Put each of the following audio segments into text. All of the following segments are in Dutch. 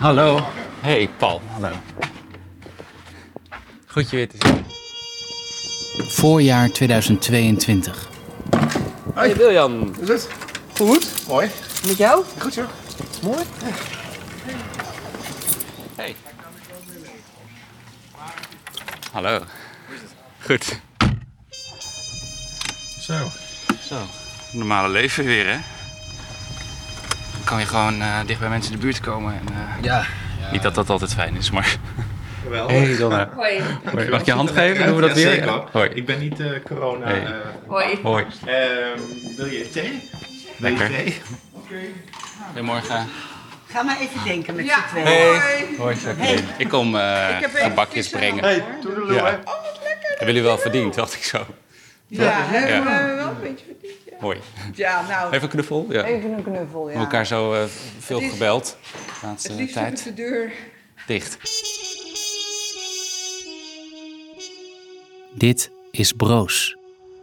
Hallo. Hey, Paul. Hallo. Goed je weer te zien. Voorjaar 2022. Hey Wiljan, Hoe is het? Goed. Mooi. met jou? Goed zo. Mooi. Hey. Hallo. Goed. Zo. Zo. Normale leven weer, hè? Dan kan je gewoon eh, dicht bij mensen in de buurt komen. En, eh, Ja. Niet dat dat altijd fijn is, maar... Wel. Hey, Donna. Hoi. Hoi, Mag ik je hand geven? Doen we dat Ja, weer? Zeker. Hoi. Ik ben niet eh, corona. Hey. eh, Hoi. Hoi. ehm, wil je thee? Wil je Lekker. thee? Goedemorgen. Ga maar even denken met Ja. z'n tweeën. Hey. Hoi. Ik kom eh vis en brengen. Hey, toedeloe. Ja. hè? Hebben jullie wel verdiend, dacht ik zo. Ja, hebben Ja. we wel een beetje verdiend. Ja, Hoi. ja nou, Even een knuffel? Ja. We even een knuffel, ja. hebben elkaar zo eh, veel Het is- gebeld. De laatste Het tijd. de deur. Dicht. Dit is Broos.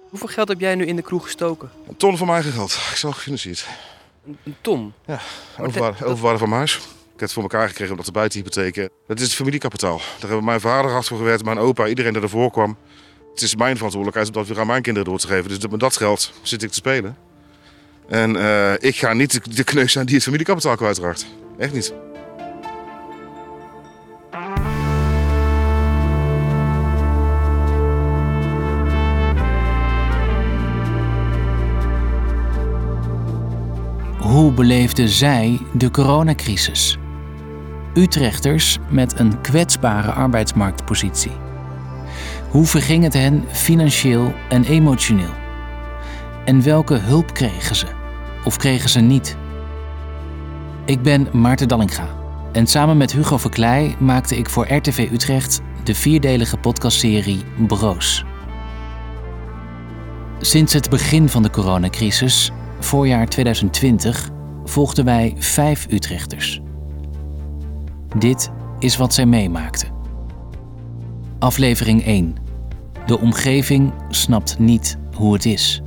Hoeveel geld heb jij nu in de kroeg gestoken? Een ton van mijn eigen geld. Ik zal gefinancierd. Een, een ton. Overwaarde, overwaarde van mijn huis. Ik heb het voor elkaar gekregen omdat de buitenhypotheken. Dat is het familiekapitaal. Daar hebben mijn vader voor gewerkt, mijn opa, iedereen die ervoor kwam. Het is mijn verantwoordelijkheid om dat weer aan mijn kinderen door te geven. Dus met dat geld zit ik te spelen. En eh, ik ga niet de- kneus zijn die het familiekapitaal kwijtraakt. Echt niet. Hoe beleefden zij de coronacrisis? Utrechters met een kwetsbare arbeidsmarktpositie. Hoe verging het hen financieel en emotioneel? En welke hulp kregen ze? Of kregen ze niet? Ik ben Maarten Dallinga en samen met Hugo Verkleij maakte ik voor RTV Utrecht de vierdelige podcastserie Broos. Sinds het begin van de coronacrisis, voorjaar 2020, volgden wij vijf Utrechters. Dit is wat zij meemaakten. Aflevering 1. De omgeving snapt niet hoe het is.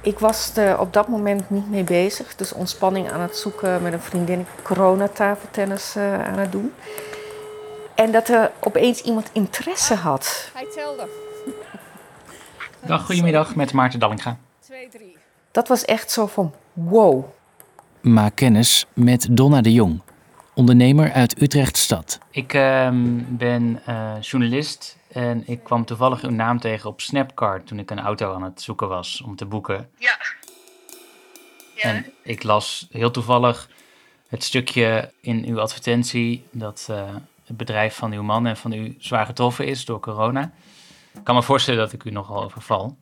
Ik was er op dat moment niet mee bezig. Dus ontspanning aan het zoeken met een vriendin. Coronatafeltennis eh aan het doen. En dat er opeens iemand interesse had. Hij telde. Dag, goedemiddag met Maarten Dallinga. 2, 3. Dat was echt zo van wow. Maak kennis met Donna de Jong, ondernemer uit Utrecht-stad. Ik ehm, ben eh, journalist en ik kwam toevallig uw naam tegen op Snapcard toen ik een auto aan het zoeken was om te boeken. Ja. Ja. En ik las heel toevallig het stukje in uw advertentie dat eh, het bedrijf van uw man en van u zwaar getroffen is door corona. Ik kan me voorstellen dat ik u nogal overval.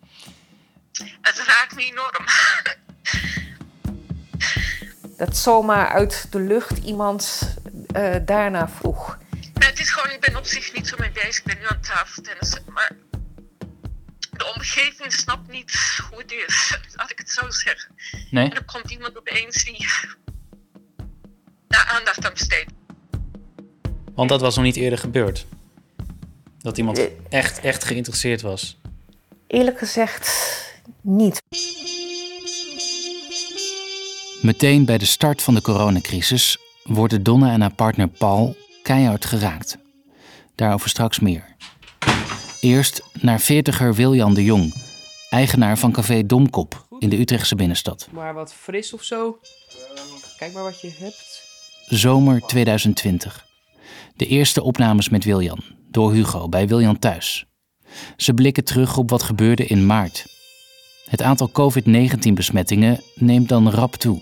Het raakt me enorm. Dat zomaar uit de lucht iemand eh, daarna vroeg. Maar het is gewoon, ik ben op zich niet zo mee bezig. Ik ben nu aan tafel tennissen. Maar de omgeving snapt niet hoe het is. Laat ik het zo zeggen. Nee? En er komt iemand opeens die daar aandacht aan besteedt. Want dat was nog niet eerder gebeurd. Dat iemand Eh. echt, echt geïnteresseerd was. Eerlijk gezegd niet. Meteen bij de start van de coronacrisis worden Donna en haar partner Paul keihard geraakt. Daarover straks meer. Eerst naar veertiger Wiljan de Jong, eigenaar van café Domkop in de Utrechtse binnenstad. Maar wat fris of zo. Kijk maar wat je hebt. Zomer 2020. De eerste opnames met Wiljan, door Hugo bij Wiljan thuis. Ze blikken terug op wat gebeurde in maart. Het aantal COVID-19-besmettingen neemt dan rap toe.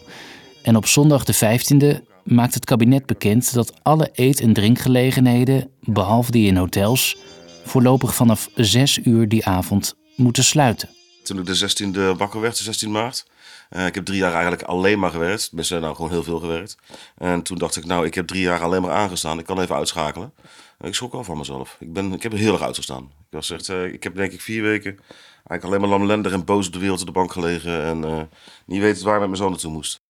En op zondag de 15e maakt het kabinet bekend dat alle eet- en drinkgelegenheden, behalve die in hotels, voorlopig vanaf 6 uur die avond moeten sluiten. Toen ik de 16e wakker werd, de 16 maart. eh, ik heb drie jaar eigenlijk alleen maar gewerkt. Tenminste, nou gewoon heel veel gewerkt. En toen dacht ik, nou, ik heb drie jaar alleen maar aangestaan. Ik kan even uitschakelen. Ik schrok wel van mezelf. Ik, ben, ik heb er heel erg uitgestaan. Ik, was echt, eh, ik heb denk ik vier weken eigenlijk alleen maar lamlendig en boos op de wereld op de bank gelegen. En eh, niet weten waar ik met mijn zoon naartoe moest.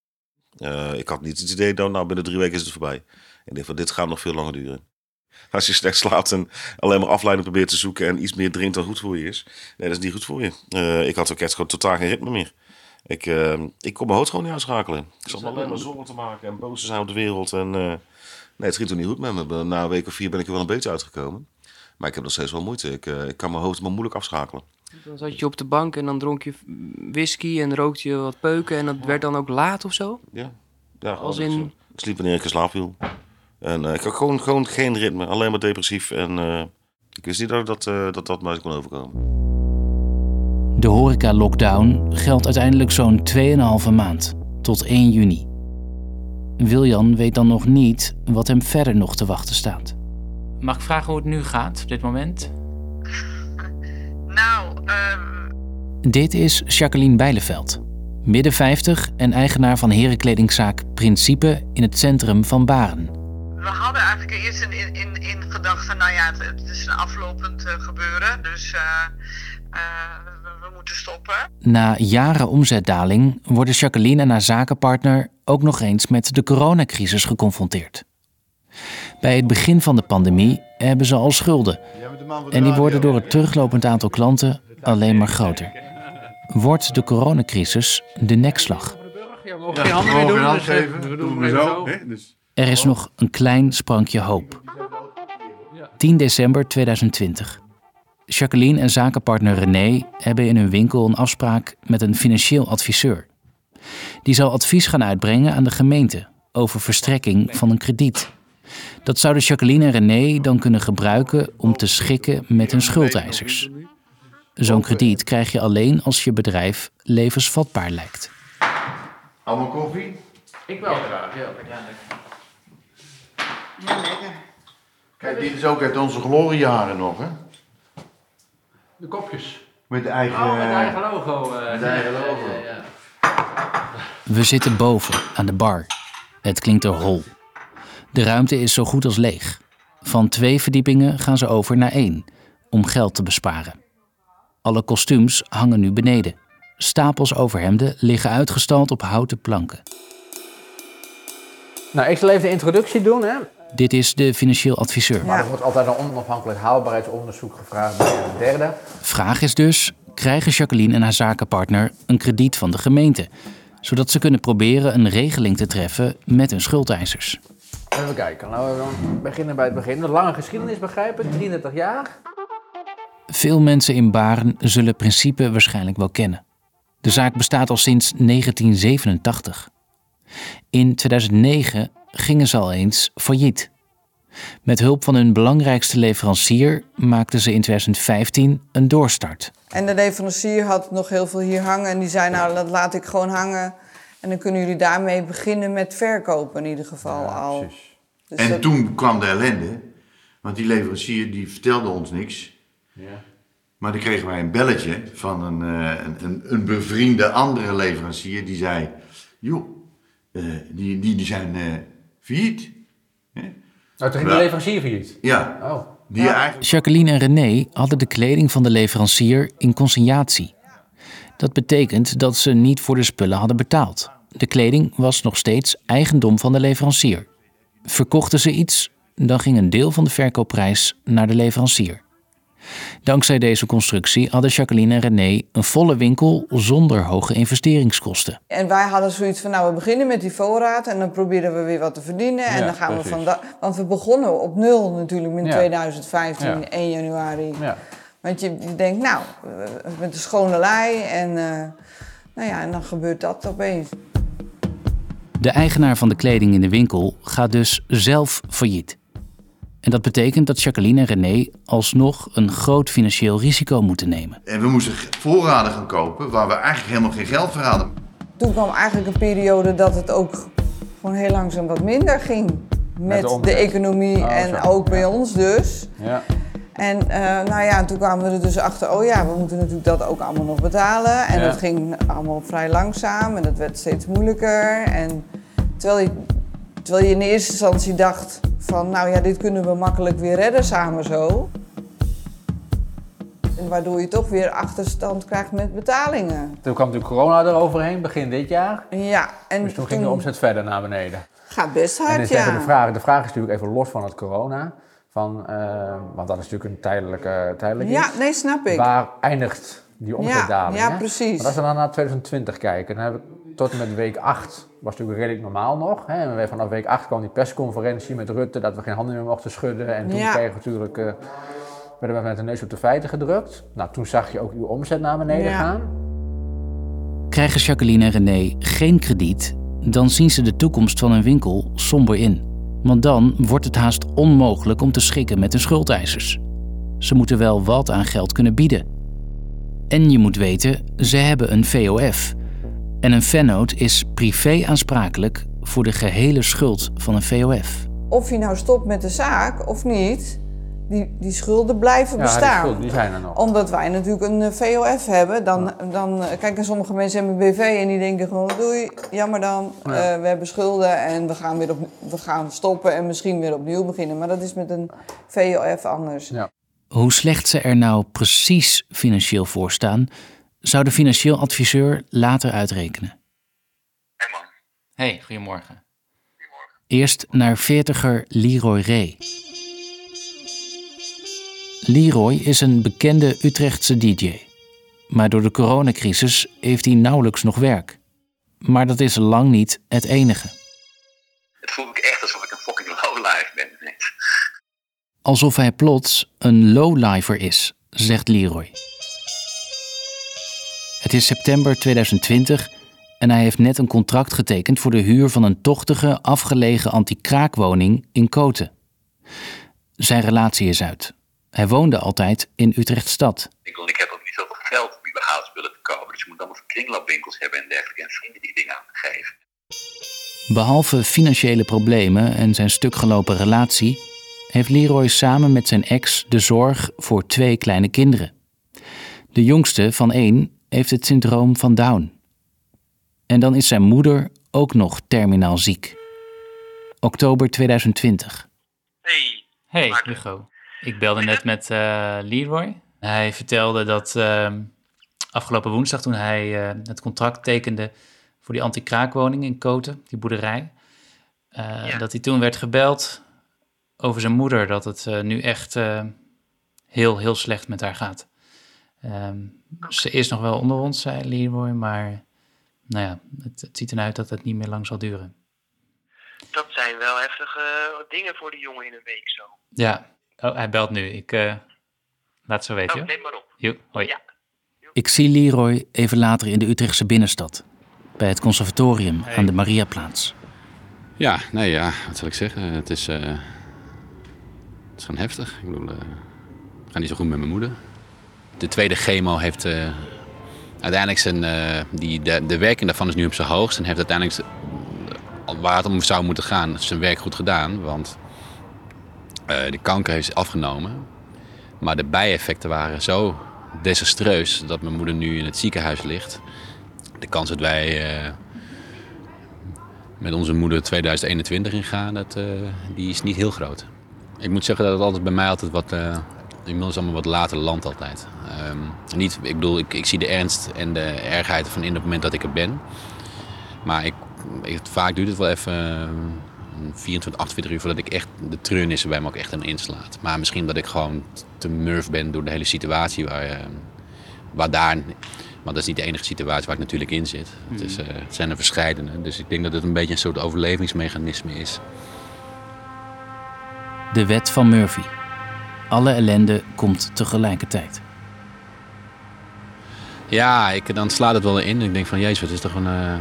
Eh, ik had niet het idee, dat nou binnen drie weken is het voorbij. Ik denk van, dit gaat nog veel langer duren. Als je slecht slaapt en alleen maar afleiding probeert te zoeken en iets meer drinkt dan goed voor je is. Nee, dat is niet goed voor je. Eh, ik had ook echt gewoon totaal geen ritme meer. Ik, ik kon mijn hoofd gewoon niet uitschakelen. Ik zat alleen maar zorgen te maken en boos te zijn op de wereld. En, nee, het ging toen niet goed met me. Na een week of vier ben ik er wel een beetje uitgekomen. Maar ik heb nog steeds wel moeite. Ik, ik kan mijn hoofd maar moeilijk afschakelen. Dan zat je op de bank en dan dronk je whisky en rookte je wat peuken en dat werd dan ook laat of zo? Ja. ja Als in- zo. Ik sliep wanneer ik in slaap viel. En eh, ik had gewoon, gewoon geen ritme. Alleen maar depressief. En eh, ik wist niet dat dat, eh, dat, dat mij kon overkomen. De horeca-lockdown geldt uiteindelijk zo'n 2,5 maand, tot 1 juni. Wiljan weet dan nog niet wat hem verder nog te wachten staat. Mag ik vragen hoe het nu gaat op dit moment? Nou, ehm, Dit is Jacqueline Bijleveld, midden 50 en eigenaar van herenkledingzaak Principe in het centrum van Baren. we hadden eigenlijk eerst in, in, in, in gedacht van, nou ja, het, het is een aflopend eh, gebeuren, dus eh, eh, we, we moeten stoppen. Na jaren omzetdaling worden Jacqueline en haar zakenpartner ook nog eens met de coronacrisis geconfronteerd. Bij het begin van de pandemie hebben ze al schulden. En die worden door het teruglopend aantal klanten alleen maar groter. Wordt de coronacrisis de nekslag? Mogen geen handen meer doen, dus eh, we doen het zo. Er is nog een klein sprankje hoop. 10 december 2020. Jacqueline en zakenpartner René hebben in hun winkel een afspraak met een financieel adviseur. Die zal advies gaan uitbrengen aan de gemeente over verstrekking van een krediet. Dat zouden Jacqueline en René dan kunnen gebruiken om te schikken met hun schuldeisers. Zo'n krediet krijg je alleen als je bedrijf levensvatbaar lijkt. Allemaal koffie? Ik wel graag, ja. Ja, lekker. Kijk, dit is ook uit onze gloriejaren nog, hè? De kopjes. Met de eigen... Oh, met eigen logo. eh. Met eigen logo. Ja, ja, ja. We zitten boven aan de bar. Het klinkt er hol. De ruimte is zo goed als leeg. Van twee verdiepingen gaan ze over naar één, om geld te besparen. Alle kostuums hangen nu beneden. Stapels overhemden liggen uitgestald op houten planken. Nou, ik zal even de introductie doen. Hè. Dit is de financieel adviseur. Maar er wordt altijd een onafhankelijk haalbaarheidsonderzoek gevraagd bij een derde. Vraag is dus: krijgen Jacqueline en haar zakenpartner een krediet van de gemeente? Zodat ze kunnen proberen een regeling te treffen met hun schuldeisers. Even kijken, laten we dan beginnen bij het begin. Een lange geschiedenis begrijpen, 33 jaar. Veel mensen in Baren zullen Principe waarschijnlijk wel kennen. De zaak bestaat al sinds 1987. In 2009 gingen ze al eens failliet. Met hulp van hun belangrijkste leverancier maakten ze in 2015 een doorstart. En de leverancier had nog heel veel hier hangen. En die zei, nou, dat laat ik gewoon hangen. En dan kunnen jullie daarmee beginnen met verkopen in ieder geval al. Dus en dat- toen kwam de ellende, want die leverancier die vertelde ons niks. Maar dan kregen wij een belletje van een, eh, een, een, een bevriende andere leverancier die zei: Joh, eh, die, die, die zijn eh failliet. Nou, toen ging Ja. de leverancier failliet. Ja. Oh. Die eigenlijk. Jacqueline en René hadden de kleding van de leverancier in consignatie. Dat betekent dat ze niet voor de spullen hadden betaald. De kleding was nog steeds eigendom van de leverancier. Verkochten ze iets, dan ging een deel van de verkoopprijs naar de leverancier. Dankzij deze constructie hadden Jacqueline en René een volle winkel zonder hoge investeringskosten. En wij hadden zoiets van, nou, we beginnen met die voorraad en dan proberen we weer wat te verdienen. en dan gaan we van. Want we begonnen op nul natuurlijk in Ja. 2015, Ja. 1 januari. Want je, denkt, nou, eh, met de schone lei en, eh, nou ja, en dan gebeurt dat opeens. De eigenaar van de kleding in de winkel gaat dus zelf failliet. En dat betekent dat Jacqueline en René alsnog een groot financieel risico moeten nemen. En we moesten voorraden gaan kopen waar we eigenlijk helemaal geen geld voor hadden. Toen kwam eigenlijk een periode dat het ook gewoon heel langzaam wat minder ging. Met, de economie Oh, en zo. ook bij ons dus. Ja. En eh, nou ja, toen kwamen we er dus achter, oh ja, we moeten natuurlijk dat ook allemaal nog betalen. En Ja. dat ging allemaal vrij langzaam en dat werd steeds moeilijker. En terwijl je, terwijl je in eerste instantie dacht van, nou ja, dit kunnen we makkelijk weer redden samen zo. En waardoor je toch weer achterstand krijgt met betalingen. Toen kwam natuurlijk corona eroverheen, begin dit jaar. Ja, en Dus toen ging de omzet verder naar beneden. Gaat best En hard, is even ja. de vraag, de vraag is natuurlijk even los van het corona. Van, eh, want dat is natuurlijk een tijdelijke, tijdelijk Ja, iets. nee, snap ik. Waar eindigt die omzetdaling? ja, precies. Maar als we dan naar 2020 kijken, dan heb ik tot en met week 8 was natuurlijk redelijk normaal nog. Hè? En we- vanaf week 8 kwam die persconferentie met Rutte dat we geen handen meer mochten schudden. En toen Ja. kregen we natuurlijk, eh, werden we met de neus op de feiten gedrukt. Nou, toen zag je ook uw omzet naar beneden Ja. gaan. Krijgen Jacqueline en René geen krediet, dan zien ze de toekomst van hun winkel somber in. Want dan wordt het haast onmogelijk om te schikken met de schuldeisers. Ze moeten wel wat aan geld kunnen bieden. En je moet weten, ze hebben een VOF. En een vennoot is privé aansprakelijk voor de gehele schuld van een VOF. Of je nou stopt met de zaak of niet, die, die schulden blijven Ja, die bestaan. schulden, die zijn er nog. Omdat wij natuurlijk een eh, VOF hebben. Dan, dan, eh, kijk, en sommige mensen hebben een BV en die denken gewoon, doei, jammer dan. Ja. eh, we hebben schulden en we gaan, weer op, we gaan stoppen en misschien weer opnieuw beginnen. Maar dat is met een VOF anders. Ja. Hoe slecht ze er nou precies financieel voor staan, zou de financieel adviseur later uitrekenen. Hey, goedemorgen. Eerst naar veertiger Leroy Ray. Leroy is een bekende Utrechtse DJ. Maar door de coronacrisis heeft hij nauwelijks nog werk. Maar dat is lang niet het enige. Het voelt me echt alsof ik een fucking lowlife ben. Alsof hij plots een lowlifer is, zegt Leroy. Het is september 2020 en hij heeft net een contract getekend voor de huur van een tochtige, afgelegen anti-kraakwoning in Koten. Zijn relatie is uit. Hij woonde altijd in Utrecht-stad. Ik, ik heb ook niet zoveel geld om überhaupt spullen te kopen. Dus je moet allemaal kringloopwinkels hebben en dergelijke. En vrienden die dingen aan me geven. Behalve financiële problemen en zijn stukgelopen relatie, heeft Leroy samen met zijn ex de zorg voor twee kleine kinderen. De jongste van één heeft het syndroom van Down. En dan is zijn moeder ook nog terminaal ziek. Oktober 2020. Hey Hugo. Ik belde net met eh, Leroy. Hij vertelde dat ehm, afgelopen woensdag toen hij eh, het contract tekende voor die anti-kraakwoning in Koten, die boerderij, eh, dat hij toen werd gebeld over zijn moeder, dat het nu echt heel, heel slecht met haar gaat. Ehm, Ze is nog wel onder ons, zei Leroy, maar nou ja, het, het ziet eruit dat het niet meer lang zal duren. Dat zijn wel heftige dingen voor de jongen in een week zo. Ja, oh, hij belt nu. Ik eh, laat het zo weten. Oh, neem maar op. Jo, hoi. Ik zie Leroy even later in de Utrechtse binnenstad, bij het conservatorium aan de Mariaplaats. Ja, nee, ja, wat zal ik zeggen? Het is, eh, het is gewoon heftig. Ik bedoel, eh, het gaat niet zo goed met mijn moeder. De tweede chemo heeft eh, uiteindelijk zijn, eh, die, de, de werking daarvan is nu op zijn hoogst. En heeft uiteindelijk, waar het om zou moeten gaan, zijn werk goed gedaan. Want de kanker heeft afgenomen. Maar de bijeffecten waren zo desastreus dat mijn moeder nu in het ziekenhuis ligt. De kans dat wij eh, met onze moeder 2021 ingaan, dat, eh, die is niet heel groot. Ik moet zeggen dat het altijd bij mij altijd wat, eh inmiddels allemaal wat later landt altijd. Ehm, niet, ik bedoel, ik, ik zie de ernst en de ergheid van in het moment dat ik er ben. Maar ik, vaak duurt het wel even eh, 24, 28 uur voordat ik echt de treurnissen bij me ook echt aan inslaat. Maar misschien dat ik gewoon te murf ben door de hele situatie waar, eh, waar daar... Want dat is niet de enige situatie waar ik natuurlijk in zit. Het, is, eh, het zijn er verscheidene. Dus ik denk dat het een beetje een soort overlevingsmechanisme is. De wet van Murphy. Alle ellende komt tegelijkertijd. Ja, ik, dan slaat het wel in. Ik denk van, jezus, wat is toch een, eh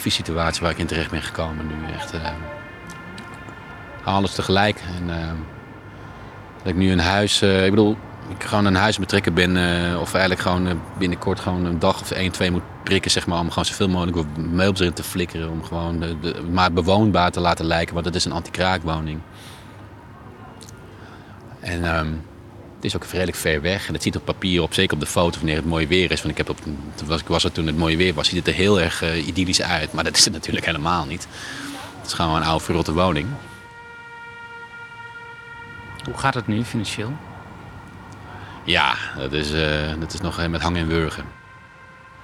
situatie waar ik in terecht ben gekomen nu. Echt eh, alles tegelijk. En eh, dat ik nu een huis, eh, ik bedoel, ik gewoon een huis betrekken ben. of eigenlijk gewoon binnenkort gewoon een dag of één, twee moet prikken, zeg maar. Om gewoon zoveel mogelijk meubels erin te flikkeren. Om gewoon de, de- maar bewoonbaar te laten lijken, want het is een anti-kraakwoning. En ehm, het is ook redelijk ver weg. En het ziet op papier, op, zeker op de foto, wanneer het mooi weer is. Want ik, heb op, ik was er toen het mooi weer was, ziet het er heel erg eh, idyllisch uit. Maar dat is het natuurlijk helemaal niet. Het is gewoon een oude verrotte woning. Hoe gaat het nu financieel? Ja, dat is, eh, dat is nog eh, met hangen en wurgen.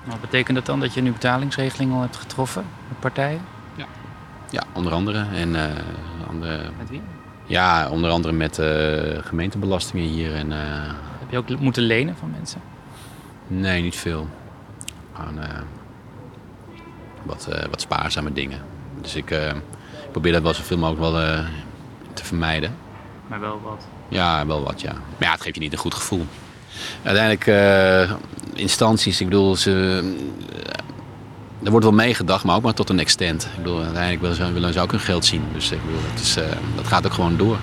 Maar betekent dat dan dat je nu betalingsregeling al hebt getroffen met partijen? Ja, onder andere. En de, Met wie? Ja, onder andere met eh, gemeentebelastingen hier. En, eh, Heb je ook moeten lenen van mensen? nee, niet veel. Gewoon eh, wat, wat spaarzame dingen. Dus ik probeer dat wel zoveel mogelijk wel te vermijden. Maar wel wat. Ja, wel wat, ja. Maar ja, het geeft je niet een goed gevoel. Uiteindelijk, eh, instanties, ik bedoel, ze, er wordt wel meegedacht, maar ook maar tot een extent. Ik bedoel, uiteindelijk willen ze, willen ze ook hun geld zien. Dus ik bedoel, dat, is, eh, dat gaat ook gewoon door.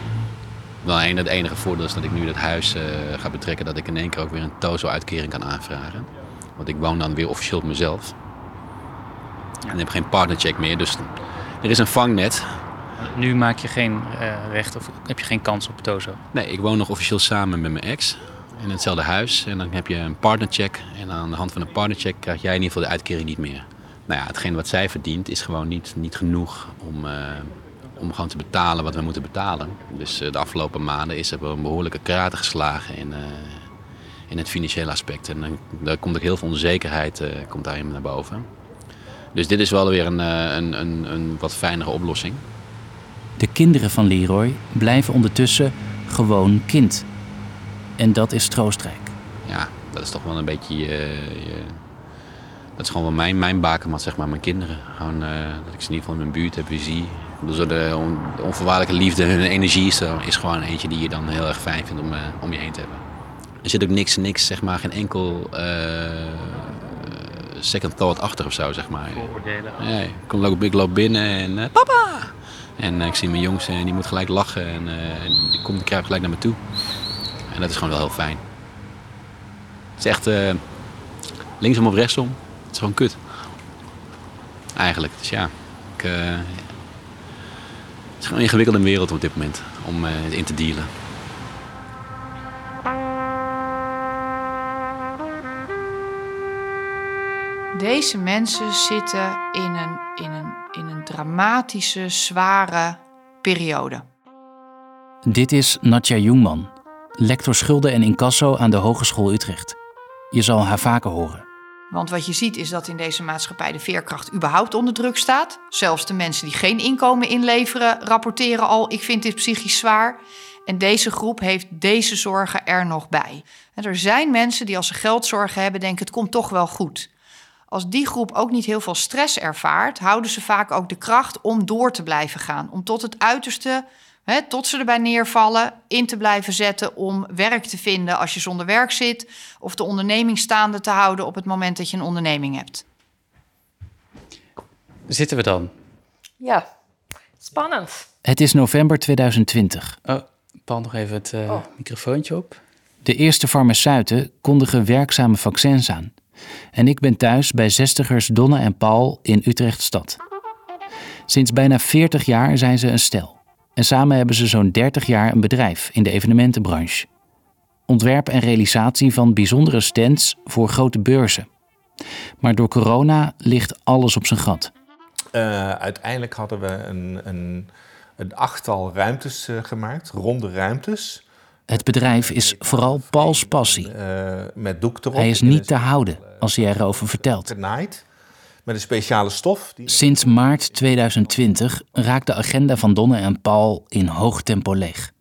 Wel een, het enige voordeel is dat ik nu dat huis eh, ga betrekken, dat ik in één keer ook weer een TOZO-uitkering kan aanvragen. Want ik woon dan weer officieel op mezelf. En heb geen partnercheck meer, dus er is een vangnet. Nu maak je geen eh, recht of heb je geen kans op TOZO? Nee, ik woon nog officieel samen met mijn ex in hetzelfde huis. En dan heb je een partnercheck. En aan de hand van een partnercheck krijg jij in ieder geval de uitkering niet meer. Nou ja, hetgeen wat zij verdient is gewoon niet, niet genoeg om, eh, om gewoon te betalen wat we moeten betalen. Dus eh, de afgelopen maanden is er wel een behoorlijke krater geslagen in, eh, in het financiële aspect. En dan, daar komt ook heel veel onzekerheid komt daarin naar boven. Dus dit is wel weer een, een, een, een wat fijnere oplossing. De kinderen van Leroy blijven ondertussen gewoon kind. En dat is troostrijk. ja, dat is toch wel een beetje. je- je- dat is gewoon wel mijn, mijn bakermat, zeg maar, mijn kinderen. Gewoon eh, dat ik ze in ieder geval in mijn buurt heb, weer zie. Zo de, on- de onvoorwaardelijke liefde, hun energie is, is gewoon eentje die je dan heel erg fijn vindt om, eh, om je heen te hebben. Er zit ook niks, niks, zeg maar, geen enkel eh, second thought achter of zo, zeg maar. Vooroordelen. Nee, ik, kom, loop, ik loop binnen en eh, papa! En ik zie mijn jongens en die moet gelijk lachen en, eh, en die komt die kruipt gelijk naar me toe. En dat is gewoon wel heel fijn. Het is echt eh, linksom of rechtsom. Het is gewoon kut. Eigenlijk. Dus ja, ik, eh, het is gewoon een ingewikkelde wereld op dit moment om eh, in te dealen. Deze mensen zitten in een, in een, in een dramatische, zware periode. Dit is Natja Jungman, lector schulden en incasso aan de Hogeschool Utrecht. Je zal haar vaker horen. Want wat je ziet is dat in deze maatschappij de veerkracht überhaupt onder druk staat. Zelfs de mensen die geen inkomen inleveren rapporteren al: ik vind dit psychisch zwaar. En deze groep heeft deze zorgen er nog bij. Er zijn mensen die als ze geldzorgen hebben denken: het komt toch wel goed. Als die groep ook niet heel veel stress ervaart, houden ze vaak ook de kracht om door te blijven gaan. Om tot het uiterste, hè, tot ze erbij neervallen, in te blijven zetten om werk te vinden als je zonder werk zit. Of de onderneming staande te houden op het moment dat je een onderneming hebt. Zitten we dan? Ja, spannend. Het is november 2020. Oh, Paul nog even het eh, Oh. microfoontje op. De eerste farmaceuten kondigen werkzame vaccins aan. En ik ben thuis bij zestigers Donna en Paul in Utrecht stad. Sinds bijna 40 jaar zijn ze een stel. En samen hebben ze zo'n 30 jaar een bedrijf in de evenementenbranche. Ontwerp en realisatie van bijzondere stands voor grote beurzen. Maar door corona ligt alles op zijn gat. Eh, uiteindelijk hadden we een, een, een achttal ruimtes eh, gemaakt, ronde ruimtes. Het bedrijf is vooral Pauls passie. eh, met doek erop. Hij is niet te houden als hij erover vertelt. Genaaid. Met een speciale stof. Die... Sinds maart 2020 raakt de agenda van Donne en Paul in hoog tempo leeg.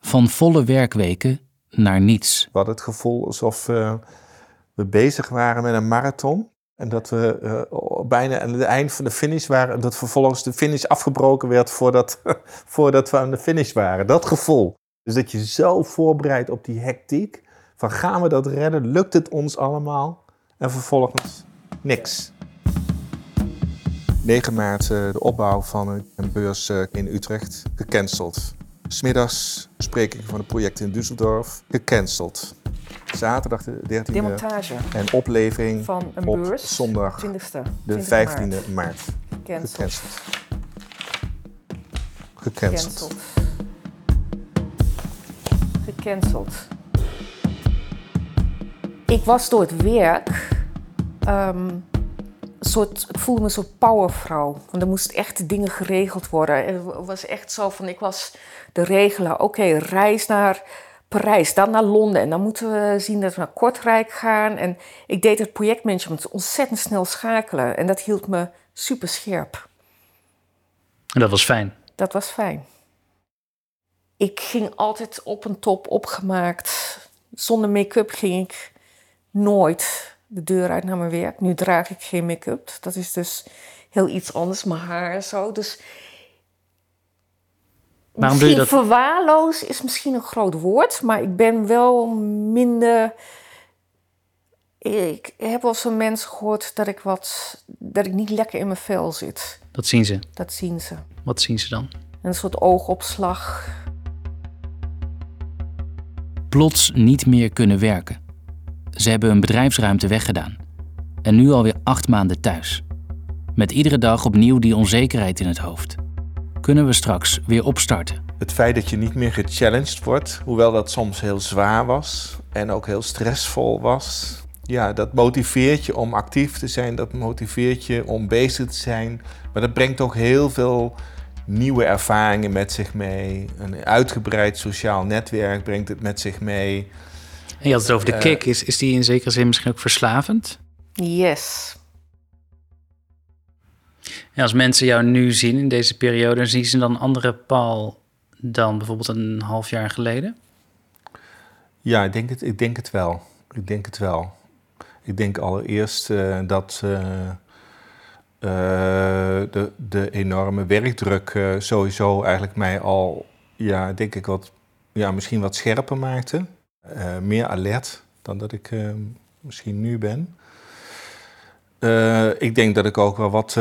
Van volle werkweken naar niets. We hadden het gevoel alsof eh, we bezig waren met een marathon. En dat we eh, bijna aan het eind van de finish waren. En dat vervolgens de finish afgebroken werd voordat, voordat we aan de finish waren. Dat gevoel. Dus dat je zo voorbereidt op die hectiek. Van gaan we dat redden? Lukt het ons allemaal? En vervolgens niks. 9 maart eh, de opbouw van een- beurs eh, in Utrecht gecanceld. Smiddags bespreking van een project in Düsseldorf gecanceld. Zaterdag de 13e Demontage. en oplevering Van een op beurs, zondag 20e, de 20 15e maart. maart. Gecanceld. Gecanceld. Gecanceld. Gecanceld. Ik was door het werk. ehm, soort, ik voelde me een soort powervrouw. Want er moesten echt dingen geregeld worden. Het was echt zo van: ik was de regelaar. Oké, reis naar Parijs, dan naar Londen. En dan moeten we zien dat we naar Kortrijk gaan. En ik deed het projectmanagement ontzettend snel schakelen. En dat hield me super scherp. En dat was fijn. Dat was fijn. Ik ging altijd op een top opgemaakt. Zonder make-up ging ik nooit de deur uit naar mijn werk. Nu draag ik geen make-up. Dat is dus heel iets anders, mijn haar en zo. Dus Waarom doe je dat? verwaarloos is misschien een groot woord, maar ik ben wel minder. Ik heb wel van mensen gehoord dat ik wat dat ik niet lekker in mijn vel zit. Dat zien ze. Dat zien ze. Wat zien ze dan? Een soort oogopslag. Plots niet meer kunnen werken. Ze hebben hun bedrijfsruimte weggedaan. En nu alweer acht maanden thuis. Met iedere dag opnieuw die onzekerheid in het hoofd. Kunnen we straks weer opstarten? Het feit dat je niet meer gechallenged wordt, hoewel dat soms heel zwaar was en ook heel stressvol was, ja, dat motiveert je om actief te zijn, dat motiveert je om bezig te zijn. Maar dat brengt ook heel veel nieuwe ervaringen met zich mee. Een uitgebreid sociaal netwerk brengt het met zich mee. En je had het over de Eh, kick. Is, is die in zekere zin misschien ook verslavend? Yes. En als mensen jou nu zien in deze periode, zien ze dan een andere Paul dan bijvoorbeeld een half jaar geleden? Ja, ik denk het, ik denk het wel. Ik denk het wel. Ik denk allereerst eh, dat eh, eh, de, de enorme werkdruk eh, sowieso eigenlijk mij al, ja, denk ik wat, ja, misschien wat scherper maakte. Eh, meer alert dan dat ik eh, misschien nu ben. Eh, ik denk dat ik ook wel wat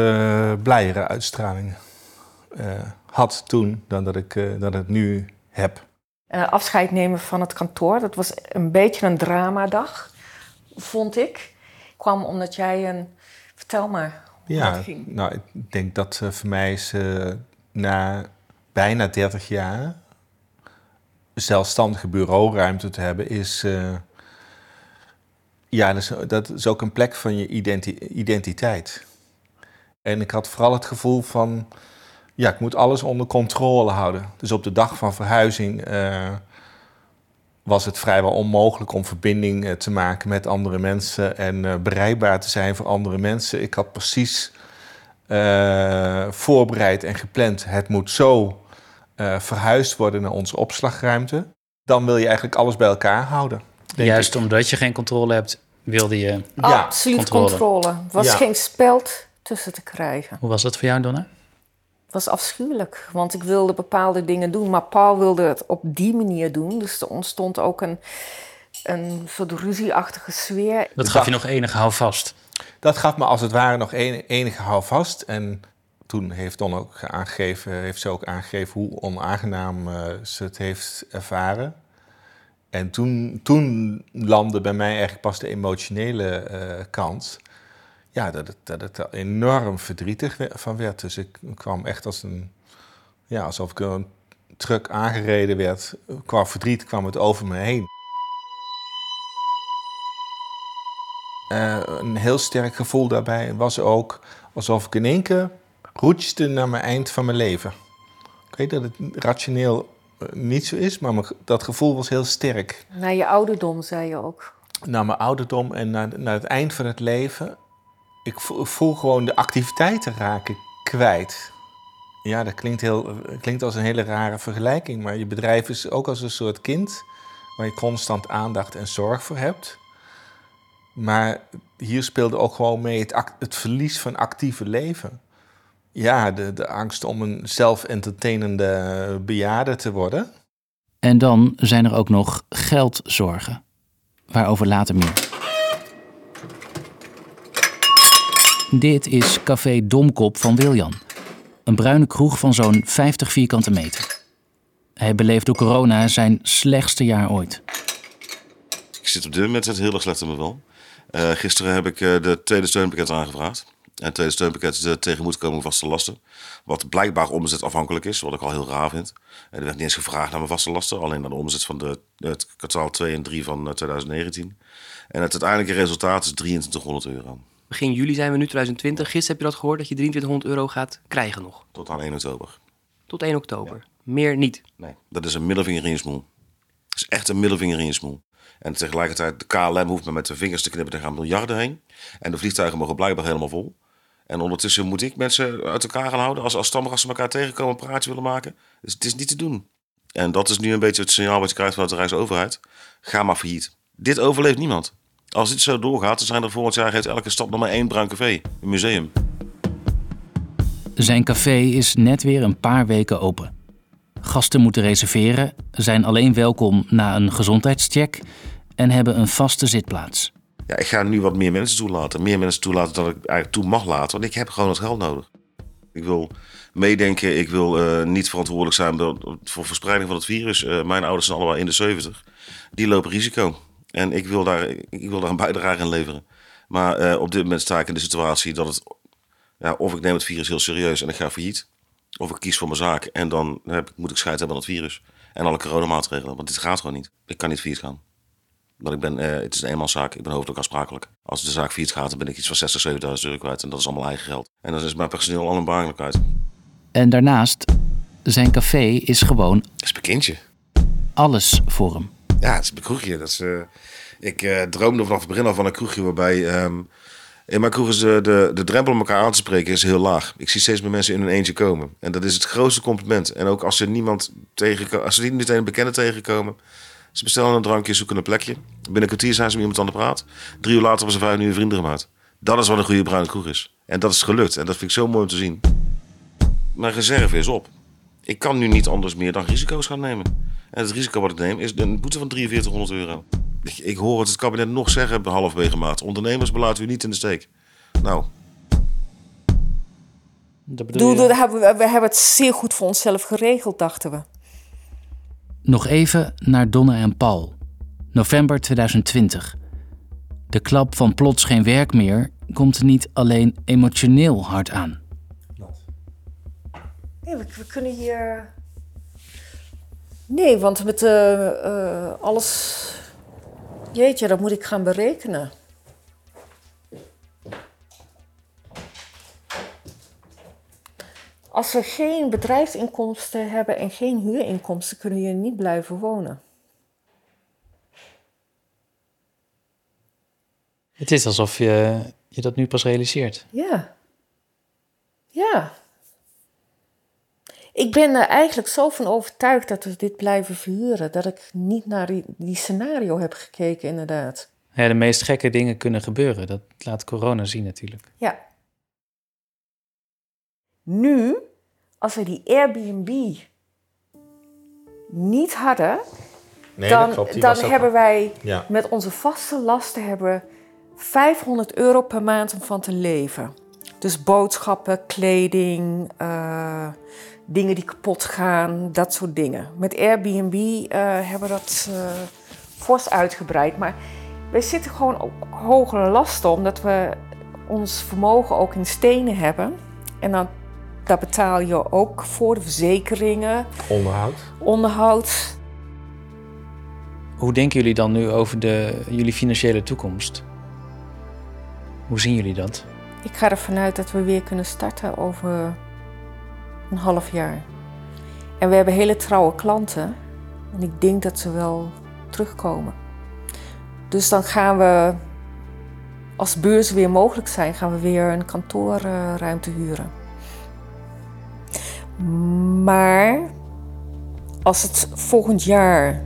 blijere uitstraling had toen dan dat ik dat het nu heb. Afscheid nemen van het kantoor. Dat was een beetje een dramadag, vond ik. Kwam omdat jij een. Vertel maar. hoe Ja, dat ging. nou, ik denk dat voor mij is na bijna 30 jaar zelfstandige bureauruimte te hebben, is. eh, ja, dat is, ook een plek van je identi- identiteit. En ik had vooral het gevoel van. Ja, ik moet alles onder controle houden. Dus op de dag van verhuizing eh, was het vrijwel onmogelijk om verbinding eh, te maken met andere mensen en bereikbaar te zijn voor andere mensen. Ik had precies voorbereid en gepland. Het moet zo eh, verhuisd worden naar onze opslagruimte. Dan wil je eigenlijk alles bij elkaar houden. Juist ik. omdat je geen controle hebt, wilde je Absoluut controle. Er was Ja. geen speld tussen te krijgen. Hoe was dat voor jou, Donna? Het was afschuwelijk, want ik wilde bepaalde dingen doen, maar Paul wilde het op die manier doen. Dus er ontstond ook een, een soort ruzieachtige sfeer. Dat gaf je nog enige houvast. Dat gaf me als het ware nog enige houvast. En toen heeft Don ook aangegeven, heeft ze ook aangegeven hoe onaangenaam eh, ze het heeft ervaren. En toen, toen landde bij mij eigenlijk pas de emotionele eh, kant. Ja, dat het, dat er enorm verdrietig van werd. Dus ik kwam echt als een... Ja, alsof ik een truck aangereden werd. Qua verdriet kwam het over me heen. Eh, een heel sterk gevoel daarbij was ook alsof ik in één keer roetste naar mijn eind van mijn leven. Ik weet dat het rationeel eh, niet zo is, maar mijn dat gevoel was heel sterk. Naar je ouderdom, zei je ook. Naar mijn ouderdom en naar, naar het eind van het leven. Ik voel, gewoon de activiteiten raken kwijt. Ja, dat klinkt, heel, klinkt als een hele rare vergelijking, maar je bedrijf is ook als een soort kind waar je constant aandacht en zorg voor hebt. Maar hier speelde ook gewoon mee het, act- het verlies van actieve leven. Ja, de, de angst om een zelf-entertainende bejaarde te worden. En dan zijn er ook nog geldzorgen. Waarover later meer. Dit is Café Domkop van Wiljan. Een bruine kroeg van zo'n 50 vierkante meter. Hij beleeft door corona zijn slechtste jaar ooit. Ik zit op dit moment heel erg slecht in mijn wel. Eh, gisteren heb ik eh, de tweede steunpakket aangevraagd. En het tweede steunpakket is de tegemoetkoming vaste lasten. Wat blijkbaar omzetafhankelijk is, wat ik al heel raar vind. En er werd niet eens gevraagd naar mijn vaste lasten, alleen naar de omzet van de, het kwartaal 2 en 3 van eh, 2019. En het uiteindelijke resultaat is 2300 euro. Begin juli zijn we nu 2020. Gisteren heb je dat gehoord dat je 2300 euro gaat krijgen nog. Tot aan 1 oktober. Tot 1 oktober. Meer niet. Nee, dat is een middelvinger in je smoel. Dat is echt een middelvinger in je smoel. En tegelijkertijd, de KLM hoeft me met de vingers te knippen, er gaan miljarden heen. En de vliegtuigen mogen blijkbaar helemaal vol. En ondertussen moet ik mensen uit elkaar gaan houden. Als, als stamgasten elkaar tegenkomen, een praatje willen maken. Dus het is niet te doen. En dat is nu een beetje het signaal wat je krijgt vanuit de Rijksoverheid. Ga maar failliet. Dit overleeft niemand. Als dit zo doorgaat, dan zijn er volgend jaar heeft elke stad nog maar één bruin café, een museum. Zijn café is net weer een paar weken open. Gasten moeten reserveren, zijn alleen welkom na een gezondheidscheck en hebben een vaste zitplaats. Ja, ik ga nu wat meer mensen toelaten. Meer mensen toelaten dan ik eigenlijk toe mag laten, want ik heb gewoon het geld nodig. Ik wil meedenken, ik wil eh, niet verantwoordelijk zijn voor verspreiding van het virus. Eh, mijn ouders zijn allemaal in de 70. Die lopen risico. En ik wil daar, ik wil daar een bijdrage in leveren. Maar eh, op dit moment sta ik in de situatie dat het... Ja, of ik neem het virus heel serieus en ik ga failliet. Of ik kies voor mijn zaak en dan heb, moet ik scheid hebben aan het virus. En alle coronamaatregelen. Want dit gaat gewoon niet. Ik kan niet failliet gaan. Want ik ben, uh, het is een eenmanszaak. Ik ben hoofdelijk aansprakelijk. Als de zaak failliet gaat, dan ben ik iets van 60, 70.000 euro kwijt. En dat is allemaal eigen geld. En dan is mijn personeel al een baan kwijt. En daarnaast, zijn café is gewoon... Dat is mijn kindje. Alles voor hem. Ja, het is mijn kroegje. Dat is, uh, ik uh, droomde vanaf het begin al van een kroegje waarbij... Um, in mijn kroeg is de, de, de drempel om elkaar aan te spreken is heel laag. Ik zie steeds meer mensen in hun eentje komen. En dat is het grootste compliment. En ook als ze niemand tegenkomen, als ze niet meteen een bekende tegenkomen... Ze bestellen een drankje, zoeken een plekje. Binnen een kwartier zijn ze met iemand aan de praat. Drie uur later hebben ze vijf nieuwe vrienden gemaakt. Dat is wat een goede bruine kroeg is. En dat is gelukt. En dat vind ik zo mooi om te zien. Mijn reserve is op. Ik kan nu niet anders meer dan risico's gaan nemen. En het risico wat ik neem is een boete van 4300 euro. Ik, ik hoor het, het kabinet nog zeggen halverwege maand. Ondernemers belaten u niet in de steek. Nou. Dat bedoel je... we, hebben, we hebben het zeer goed voor onszelf geregeld, dachten we. Nog even naar Donne en Paul. November 2020. De klap van plots geen werk meer komt niet alleen emotioneel hard aan. Nee, we, we kunnen hier. Nee, want met uh, uh, alles. Jeetje, dat moet ik gaan berekenen. Als we geen bedrijfsinkomsten hebben en geen huurinkomsten, kunnen we hier niet blijven wonen. Het is alsof je, je dat nu pas realiseert. Ja. Ja. Ik ben er eigenlijk zo van overtuigd dat we dit blijven verhuren, dat ik niet naar die, die scenario heb gekeken, inderdaad. Ja, de meest gekke dingen kunnen gebeuren. Dat laat corona zien natuurlijk. Ja. Nu, als we die Airbnb niet hadden, Nee, dan, klopt, dan ook- hebben wij Ja. met onze vaste lasten hebben 500 euro per maand om van te leven. Dus boodschappen, kleding, eh, dingen die kapot gaan, dat soort dingen. Met Airbnb eh, hebben we dat eh fors uitgebreid. Maar wij zitten gewoon op hogere lasten, omdat we ons vermogen ook in stenen hebben. En dan, daar betaal je ook voor de verzekeringen, Onderhoud. onderhoud. Hoe denken jullie dan nu over de, jullie financiële toekomst? Hoe zien jullie dat? Ik ga ervan uit dat we weer kunnen starten over een half jaar. En we hebben hele trouwe klanten. En ik denk dat ze wel terugkomen. Dus dan gaan we, als beurzen weer mogelijk zijn, gaan we weer een kantoorruimte huren. Maar als het volgend jaar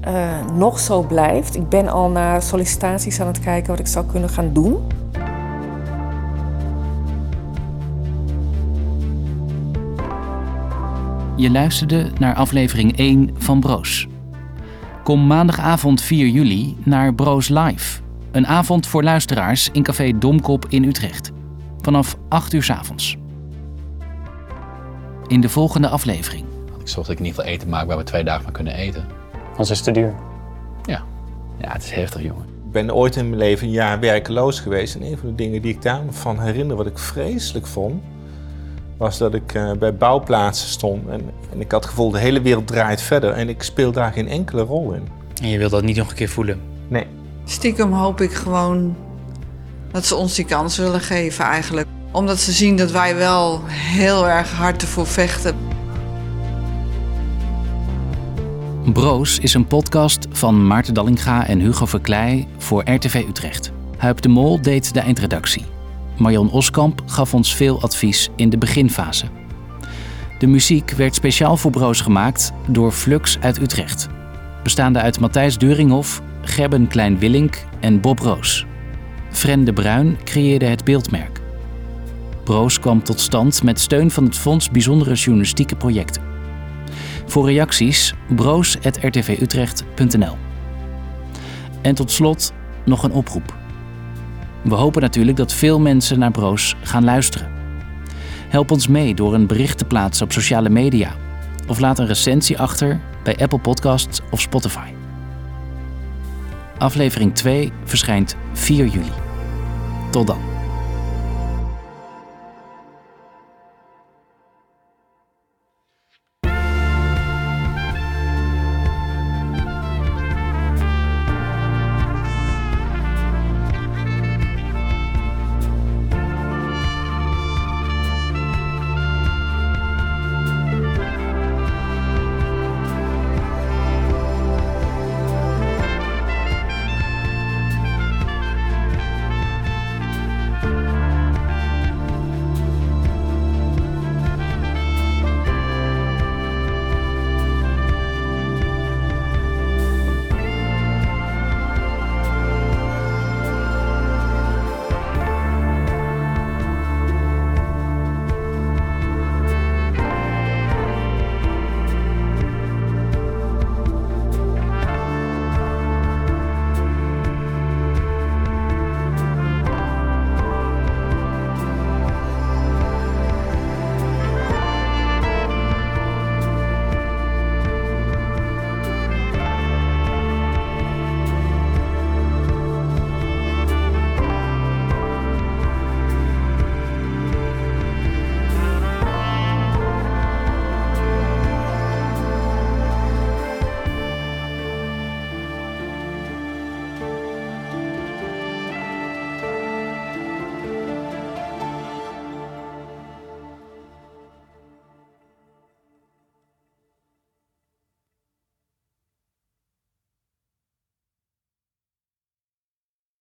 eh, nog zo blijft, ik ben al naar sollicitaties aan het kijken wat ik zou kunnen gaan doen. Je luisterde naar aflevering 1 van Broos. Kom maandagavond 4 juli naar Broos Live. Een avond voor luisteraars in café Domkop in Utrecht. Vanaf 8 uur 's avonds. In de volgende aflevering. Ik zorg dat ik in ieder geval eten maak waar we twee dagen van kunnen eten. Anders is het te duur. Ja. Ja, het is heftig, jongen. Ik ben ooit in mijn leven een jaar werkeloos geweest. En een van de dingen die ik daarvan herinner, wat ik vreselijk vond, was dat ik eh, bij bouwplaatsen stond. En, en ik had het gevoel, de hele wereld draait verder. En ik speel daar geen enkele rol in. En je wilt dat niet nog een keer voelen? Nee. Stiekem hoop ik gewoon dat ze ons die kans willen geven eigenlijk. Omdat ze zien dat wij wel heel erg hard ervoor vechten. Broos is een podcast van Maarten Dallinga en Hugo Verkleij voor RTV Utrecht. Huip de Mol deed de eindredactie. Marion Oskamp gaf ons veel advies in de beginfase. De muziek werd speciaal voor Broos gemaakt door Flux uit Utrecht. Bestaande uit Matthijs Deuringhof, Gerben Klein-Willink en Bob Roos. Fren de Bruin creëerde het beeldmerk. Broos kwam tot stand met steun van het Fonds Bijzondere Journalistieke Projecten. Voor reacties broos.rtvutrecht.nl En tot slot nog een oproep. We hopen natuurlijk dat veel mensen naar Broos gaan luisteren. Help ons mee door een bericht te plaatsen op sociale media of laat een recensie achter bij Apple Podcasts of Spotify. Aflevering 2 verschijnt 4 juli. Tot dan.